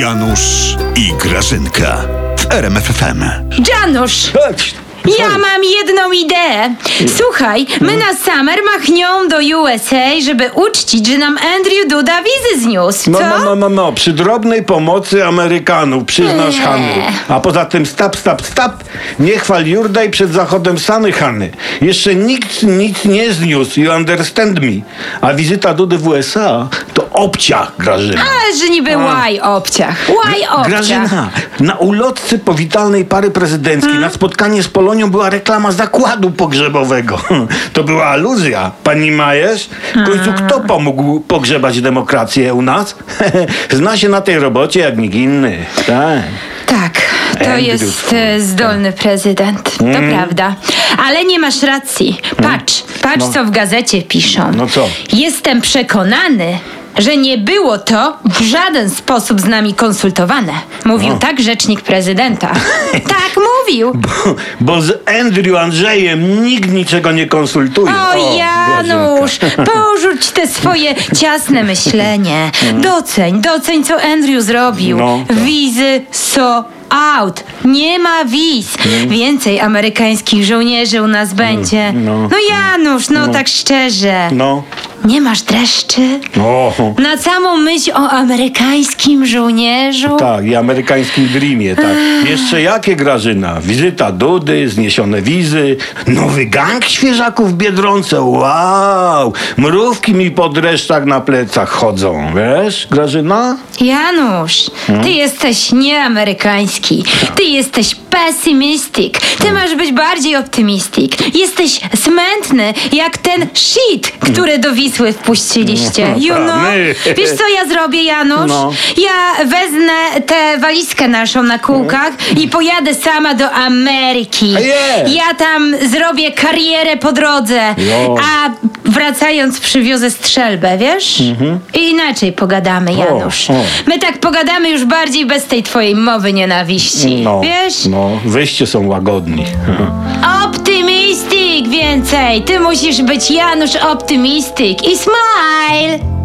Janusz i Grażynka w RMFFM. Janusz, Chodź. ja mam jedną ideę. Słuchaj, my na Summer machnią do USA, żeby uczcić, że nam Andrew Duda wizy zniósł, No, co? no, no, no, no, przy drobnej pomocy Amerykanów, przyznasz. Hany. A poza tym stap, stap, stap, nie chwal Jurdaj przed zachodem Sany Hany. Jeszcze nikt nic nie zniósł, you understand me. A wizyta Dudy w USA to obciach, Grażyna. Ale że niby łaj obciach. Łaj obciach. Grażyna, na ulotce powitalnej pary prezydenckiej Hmm? na spotkanie z Polonią była reklama zakładu pogrzebowego. To była aluzja. Pani Majesz? W końcu kto pomógł pogrzebać demokrację u nas? Zna się na tej robocie jak nikt inny. Tak. Tak, to Andrew jest e, zdolny prezydent. To prawda. Ale nie masz racji. Patrz, patrz No. co w gazecie piszą. No co? Jestem przekonany, że nie było to w żaden sposób z nami konsultowane. Mówił No. tak rzecznik prezydenta. tak mówił. Bo z Andrew Andrzejem nikt niczego nie konsultuje. O, Janusz, porzuć te swoje ciasne myślenie. Doceń, doceń, co Andrew zrobił. No, tak. Wizy so out. Nie ma wiz. Więcej amerykańskich żołnierzy u nas będzie. no. No Janusz, no tak szczerze. No. Nie masz dreszczy? O, Na samą myśl o amerykańskim żołnierzu? tak, i amerykańskim dreamie, tak. Jeszcze jakie Grażyna? Wizyta Dudy, zniesione wizy, nowy gang świeżaków w Biedronce, wow! Mrówki mi po dreszczach na plecach chodzą, wiesz, Grażyna? Janusz, Hmm? ty jesteś nieamerykański. Ty jesteś pessimistic. Ty masz być bardziej optymistic. Jesteś smętny, jak ten shit, który do Wisły wpuściliście. You a know? Wiesz co ja zrobię, Janusz? No. Ja wezmę tę walizkę naszą na kółkach i pojadę sama do Ameryki. Ja tam zrobię karierę po drodze. A wracając przywiozę strzelbę, wiesz? I inaczej pogadamy, Janusz. Mhm. o. My tak pogadamy już bardziej bez tej twojej mowy nienawiści. No, Wiesz? no, wyście są łagodni. Optymistyk więcej. Ty musisz być Janusz Optymistyk i smile.